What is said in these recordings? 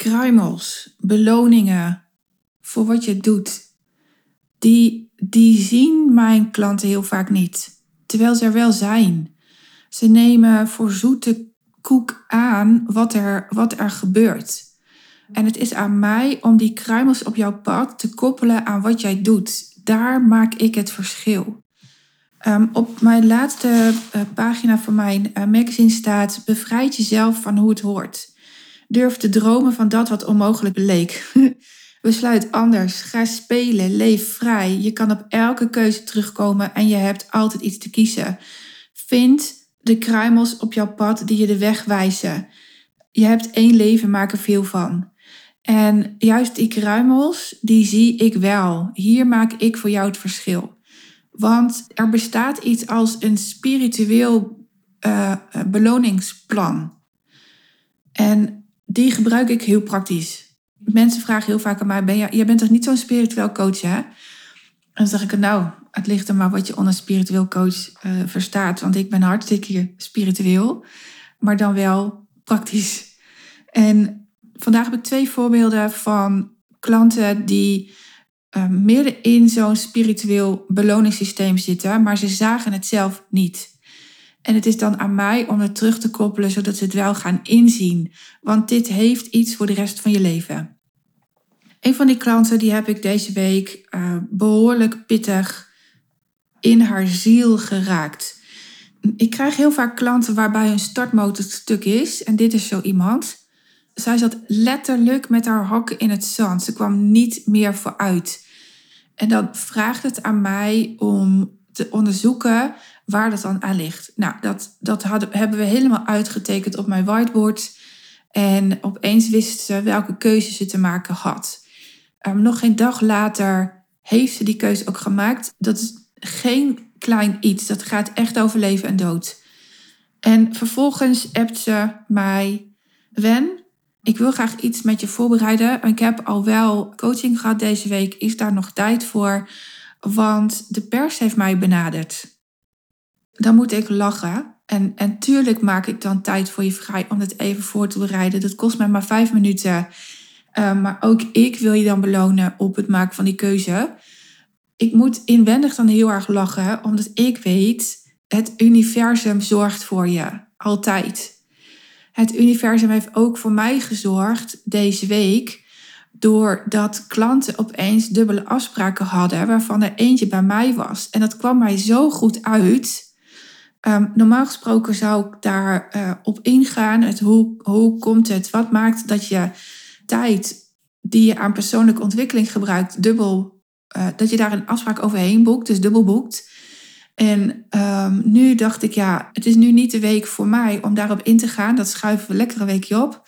kruimels, beloningen voor wat je doet, die, die zien mijn klanten heel vaak niet. Terwijl ze er wel zijn. Ze nemen voor zoete koek aan wat er, wat er gebeurt. En het is aan mij om die kruimels op jouw pad te koppelen aan wat jij doet. Daar maak ik het verschil. Ehm, op mijn laatste uh, pagina van mijn uh, magazine staat: bevrijd jezelf van hoe het hoort. Durf te dromen van dat wat onmogelijk leek. Besluit anders. Ga spelen. Leef vrij. Je kan op elke keuze terugkomen en je hebt altijd iets te kiezen. Vind de kruimels op jouw pad die je de weg wijzen. Je hebt één leven, maak er veel van. En juist die kruimels, die zie ik wel. Hier maak ik voor jou het verschil. Want er bestaat iets als een spiritueel uh, beloningsplan. En die gebruik ik heel praktisch. Mensen vragen heel vaak aan mij: ben jij bent toch niet zo'n spiritueel coach, hè? En dan zeg ik: Nou, het ligt er maar wat je onder spiritueel coach uh, verstaat. Want ik ben hartstikke spiritueel, maar dan wel praktisch. En vandaag heb ik twee voorbeelden van klanten die uh, midden in zo'n spiritueel beloningssysteem zitten, maar ze zagen het zelf niet. En het is dan aan mij om het terug te koppelen, zodat ze het wel gaan inzien. Want dit heeft iets voor de rest van je leven. Een van die klanten die heb ik deze week uh, behoorlijk pittig in haar ziel geraakt. Ik krijg heel vaak klanten waarbij hun startmotor stuk is. En dit is zo iemand. Zij zat letterlijk met haar hakken in het zand. Ze kwam niet meer vooruit. En dan vraagt het aan mij om te onderzoeken waar dat dan aan ligt. Nou, dat, dat hadden, hebben we helemaal uitgetekend op mijn whiteboard. En opeens wist ze welke keuze ze te maken had. Um, nog geen dag later heeft ze die keuze ook gemaakt. Dat is geen klein iets. Dat gaat echt over leven en dood. En vervolgens appt ze mij... Wen, ik wil graag iets met je voorbereiden. Ik heb al wel coaching gehad deze week. Is daar nog tijd voor? Want de pers heeft mij benaderd. Dan moet ik lachen. En, en tuurlijk maak ik dan tijd voor je vrij om het even voor te bereiden. Dat kost mij maar vijf minuten. Uh, maar ook ik wil je dan belonen op het maken van die keuze. Ik moet inwendig dan heel erg lachen, omdat ik weet, het universum zorgt voor je. Altijd. Het universum heeft ook voor mij gezorgd deze week. Doordat klanten opeens dubbele afspraken hadden, waarvan er eentje bij mij was. En dat kwam mij zo goed uit. Um, normaal gesproken zou ik daar uh, op ingaan. Het hoe, hoe komt het? Wat maakt dat je tijd die je aan persoonlijke ontwikkeling gebruikt, dubbel, uh, dat je daar een afspraak overheen boekt, dus dubbel boekt. En um, nu dacht ik, ja, het is nu niet de week voor mij om daarop in te gaan. Dat schuiven we lekker een weekje op.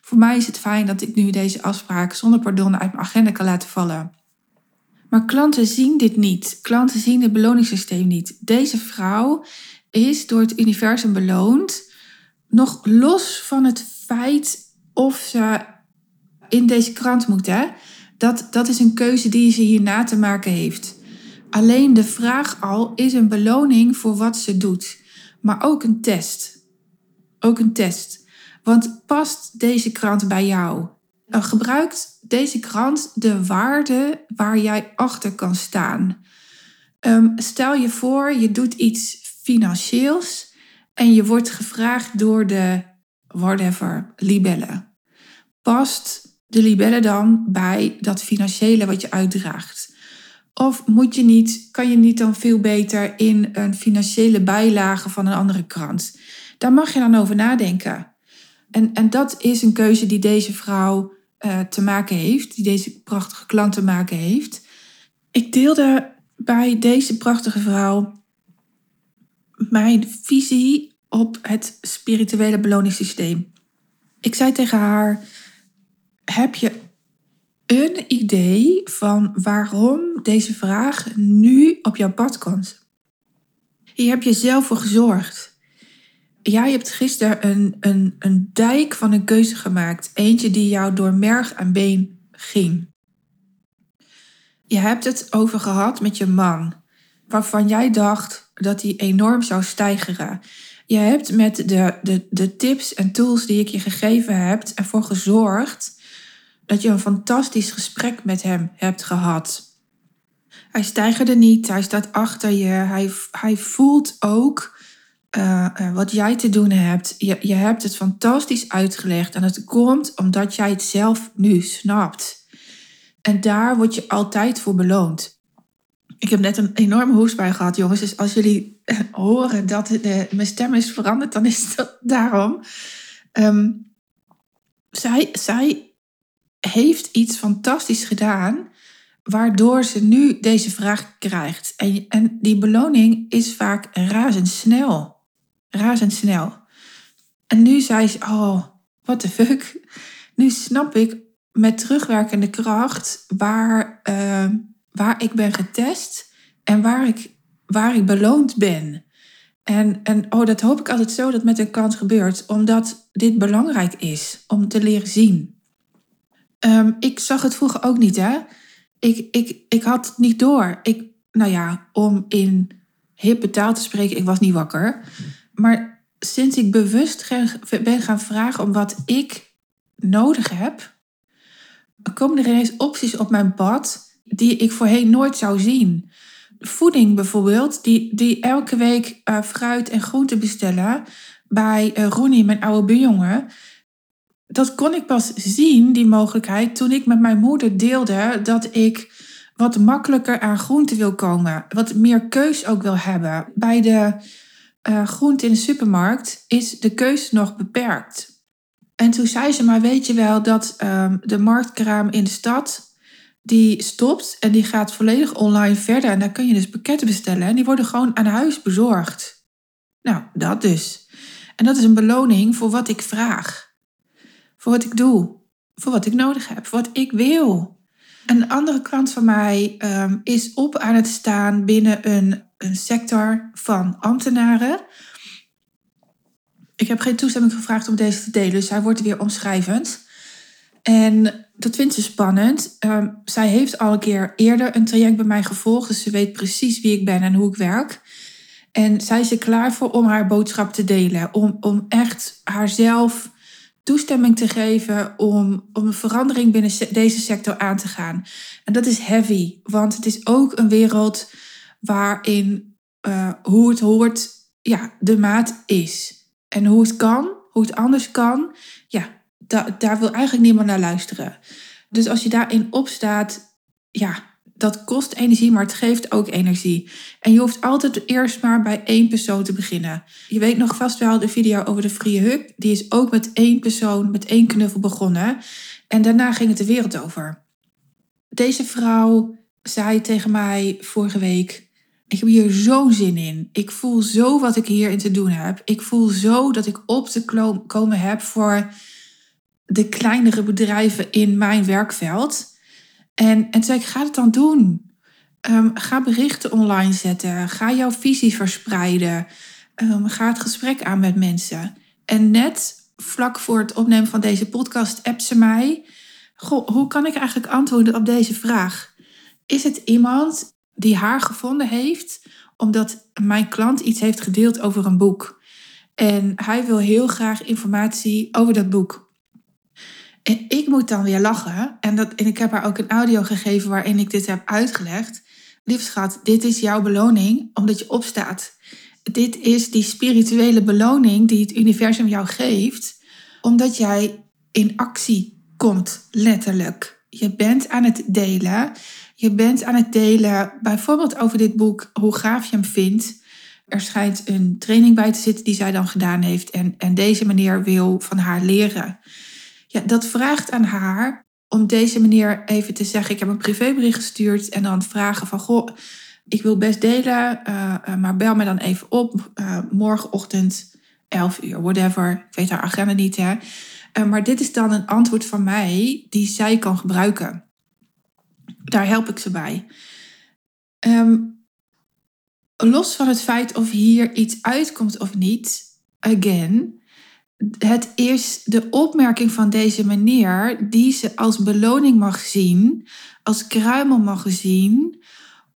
Voor mij is het fijn dat ik nu deze afspraak zonder pardon uit mijn agenda kan laten vallen. Maar klanten zien dit niet. Klanten zien het beloningssysteem niet. Deze vrouw is door het universum beloond, nog los van het feit of ze in deze krant moet. Hè? Dat, dat is een keuze die ze hierna te maken heeft. Alleen de vraag al is een beloning voor wat ze doet, maar ook een test. Ook een test. Want past deze krant bij jou? Gebruikt deze krant de waarde waar jij achter kan staan? Um, stel je voor, je doet iets financieels en je wordt gevraagd door de whatever libellen. Past de libellen dan bij dat financiële wat je uitdraagt? Of moet je niet, kan je niet dan veel beter in een financiële bijlage van een andere krant? Daar mag je dan over nadenken. En, en dat is een keuze die deze vrouw uh, te maken heeft, die deze prachtige klant te maken heeft. Ik deelde bij deze prachtige vrouw mijn visie op het spirituele beloningssysteem. Ik zei tegen haar: Heb je een idee van waarom deze vraag nu op jouw pad komt? Hier heb je zelf voor gezorgd. Jij hebt gisteren een, een, een dijk van een keuze gemaakt. Eentje die jou door merg en been ging. Je hebt het over gehad met je man, waarvan jij dacht dat hij enorm zou stijgeren. Je hebt met de, de, de tips en tools die ik je gegeven heb ervoor gezorgd dat je een fantastisch gesprek met hem hebt gehad. Hij stijgerde niet, hij staat achter je, hij, hij voelt ook uh, uh, wat jij te doen hebt. Je, je hebt het fantastisch uitgelegd en het komt omdat jij het zelf nu snapt. En daar word je altijd voor beloond. Ik heb net een enorme hoestbui gehad, jongens. Dus als jullie horen dat mijn stem is veranderd, dan is dat daarom. Um, zij, zij heeft iets fantastisch gedaan, waardoor ze nu deze vraag krijgt. En, en die beloning is vaak razendsnel. Razendsnel. En nu zei ze, oh, what the fuck. Nu snap ik met terugwerkende kracht waar, uh, waar ik ben getest en waar ik, waar ik beloond ben. En, en oh, dat hoop ik altijd zo dat met een kans gebeurt, omdat dit belangrijk is om te leren zien. Um, ik zag het vroeger ook niet, hè? Ik, ik, ik had het niet door. Ik, nou ja, om in hippe taal te spreken, ik was niet wakker. Maar sinds ik bewust ben gaan vragen om wat ik nodig heb, komen er ineens opties op mijn pad die ik voorheen nooit zou zien. Voeding bijvoorbeeld, die, die elke week uh, fruit en groenten bestellen bij uh, Ronnie, mijn oude buurjongen. Dat kon ik pas zien, die mogelijkheid, toen ik met mijn moeder deelde dat ik wat makkelijker aan groenten wil komen. Wat meer keus ook wil hebben. Bij de uh, groenten in de supermarkt is de keus nog beperkt. En toen zei ze, maar weet je wel dat um, de marktkraam in de stad, die stopt en die gaat volledig online verder. En daar kun je dus pakketten bestellen en die worden gewoon aan huis bezorgd. Nou, dat dus. En dat is een beloning voor wat ik vraag. Voor wat ik doe. Voor wat ik nodig heb. Voor wat ik wil. Een andere klant van mij um, is op aan het staan binnen een, een sector van ambtenaren ik heb geen toestemming gevraagd om deze te delen, dus hij wordt weer omschrijvend. En dat vindt ze spannend. Uh, zij heeft al een keer eerder een traject bij mij gevolgd, dus ze weet precies wie ik ben en hoe ik werk. En zij is er klaar voor om haar boodschap te delen, om, om echt haarzelf toestemming te geven om, om een verandering binnen deze sector aan te gaan. En dat is heavy, want het is ook een wereld waarin uh, hoe het hoort, ja, de maat is. En hoe het kan, hoe het anders kan, ja, da daar wil eigenlijk niemand naar luisteren. Dus als je daarin opstaat, ja, dat kost energie, maar het geeft ook energie. En je hoeft altijd eerst maar bij één persoon te beginnen. Je weet nog vast wel de video over de Free Hug. Die is ook met één persoon, met één knuffel begonnen. En daarna ging het de wereld over. Deze vrouw zei tegen mij vorige week: ik heb hier zo'n zin in. Ik voel zo wat ik hierin te doen heb. Ik voel zo dat ik op te komen heb voor de kleinere bedrijven in mijn werkveld. En, en zei ik, ga het dan doen. Um, ga berichten online zetten. Ga jouw visie verspreiden. Um, ga het gesprek aan met mensen. En net vlak voor het opnemen van deze podcast appt ze mij. Goh, hoe kan ik eigenlijk antwoorden op deze vraag? Is het iemand die haar gevonden heeft omdat mijn klant iets heeft gedeeld over een boek. En hij wil heel graag informatie over dat boek. En ik moet dan weer lachen. En, dat, en ik heb haar ook een audio gegeven waarin ik dit heb uitgelegd. Lief schat, dit is jouw beloning omdat je opstaat. Dit is die spirituele beloning die het universum jou geeft, omdat jij in actie komt, letterlijk. Je bent aan het delen je bent aan het delen, bijvoorbeeld over dit boek, hoe gaaf je hem vindt. Er schijnt een training bij te zitten die zij dan gedaan heeft. En, en deze meneer wil van haar leren. Ja, dat vraagt aan haar om deze meneer even te zeggen: Ik heb een privébericht gestuurd. En dan vragen van: Goh, ik wil best delen, uh, uh, maar bel me dan even op. Uh, morgenochtend 11 uur, whatever. Ik weet haar agenda niet, hè. maar dit is dan een antwoord van mij die zij kan gebruiken. Daar help ik ze bij. Um, los van het feit of hier iets uitkomt of niet, again, het is de opmerking van deze meneer die ze als beloning mag zien, als kruimel mag zien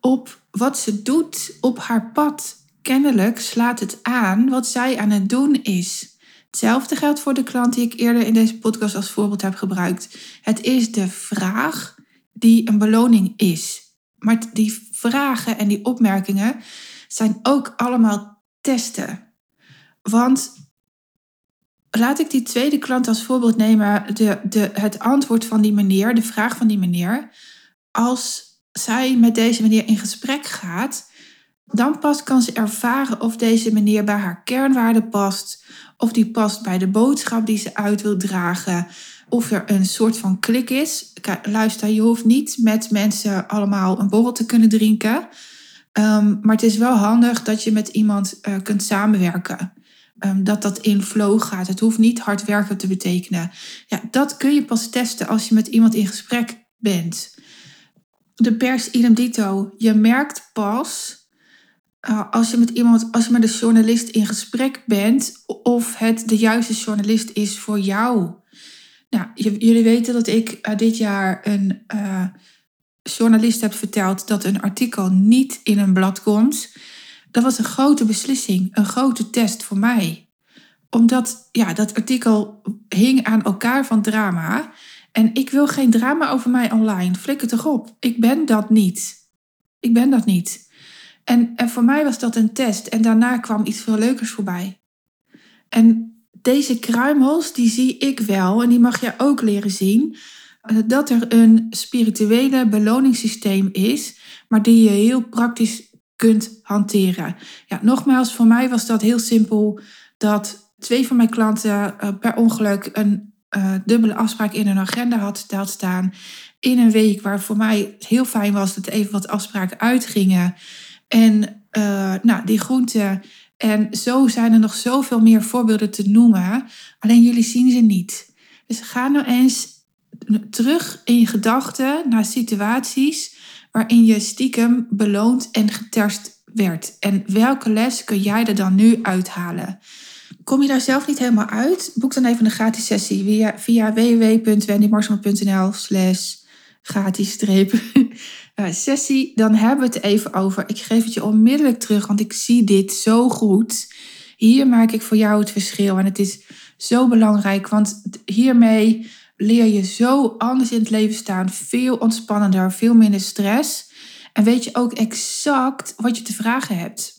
op wat ze doet op haar pad. Kennelijk slaat het aan wat zij aan het doen is. Hetzelfde geldt voor de klant die ik eerder in deze podcast als voorbeeld heb gebruikt. Het is de vraag die een beloning is. Maar die vragen en die opmerkingen zijn ook allemaal testen. Want laat ik die tweede klant als voorbeeld nemen, de, de, het antwoord van die meneer, de vraag van die meneer. Als zij met deze meneer in gesprek gaat, dan pas kan ze ervaren of deze meneer bij haar kernwaarden past, of die past bij de boodschap die ze uit wil dragen, of er een soort van klik is. Luister, je hoeft niet met mensen allemaal een borrel te kunnen drinken. Ehm, maar het is wel handig dat je met iemand uh, kunt samenwerken. Um, dat dat in flow gaat. Het hoeft niet hard werken te betekenen. Ja, dat kun je pas testen als je met iemand in gesprek bent. De pers idem dito. Je merkt pas uh, als je met iemand, als je met een journalist in gesprek bent, of het de juiste journalist is voor jou. Nou, jullie weten dat ik uh, dit jaar een uh, journalist heb verteld dat een artikel niet in een blad komt. Dat was een grote beslissing, een grote test voor mij. Omdat ja, dat artikel hing aan elkaar van drama. En ik wil geen drama over mij online. Flikker toch op. Ik ben dat niet. Ik ben dat niet. En, en voor mij was dat een test. En daarna kwam iets veel leukers voorbij. En deze kruimels, die zie ik wel. En die mag je ook leren zien. Eh, dat er een spirituele beloningssysteem is. Maar die je heel praktisch kunt hanteren. Ja, nogmaals, voor mij was dat heel simpel. Dat twee van mijn klanten eh, per ongeluk een uh, dubbele afspraak in hun agenda had staan. In een week waar voor mij heel fijn was dat even wat afspraken uitgingen. En uh, nou, die groenten. En zo zijn er nog zoveel meer voorbeelden te noemen. Alleen jullie zien ze niet. Dus ga nou eens terug in je gedachten naar situaties waarin je stiekem beloond en geterst werd. En welke les kun jij er dan nu uithalen? Kom je daar zelf niet helemaal uit? Boek dan even een gratis sessie via, via www.wendymarsman.nl slash gratis streep eh, sessie. Dan hebben we het even over. Ik geef het je onmiddellijk terug, want ik zie dit zo goed. Hier maak ik voor jou het verschil. En het is zo belangrijk, want hiermee leer je zo anders in het leven staan. Veel ontspannender, veel minder stress. En weet je ook exact wat je te vragen hebt.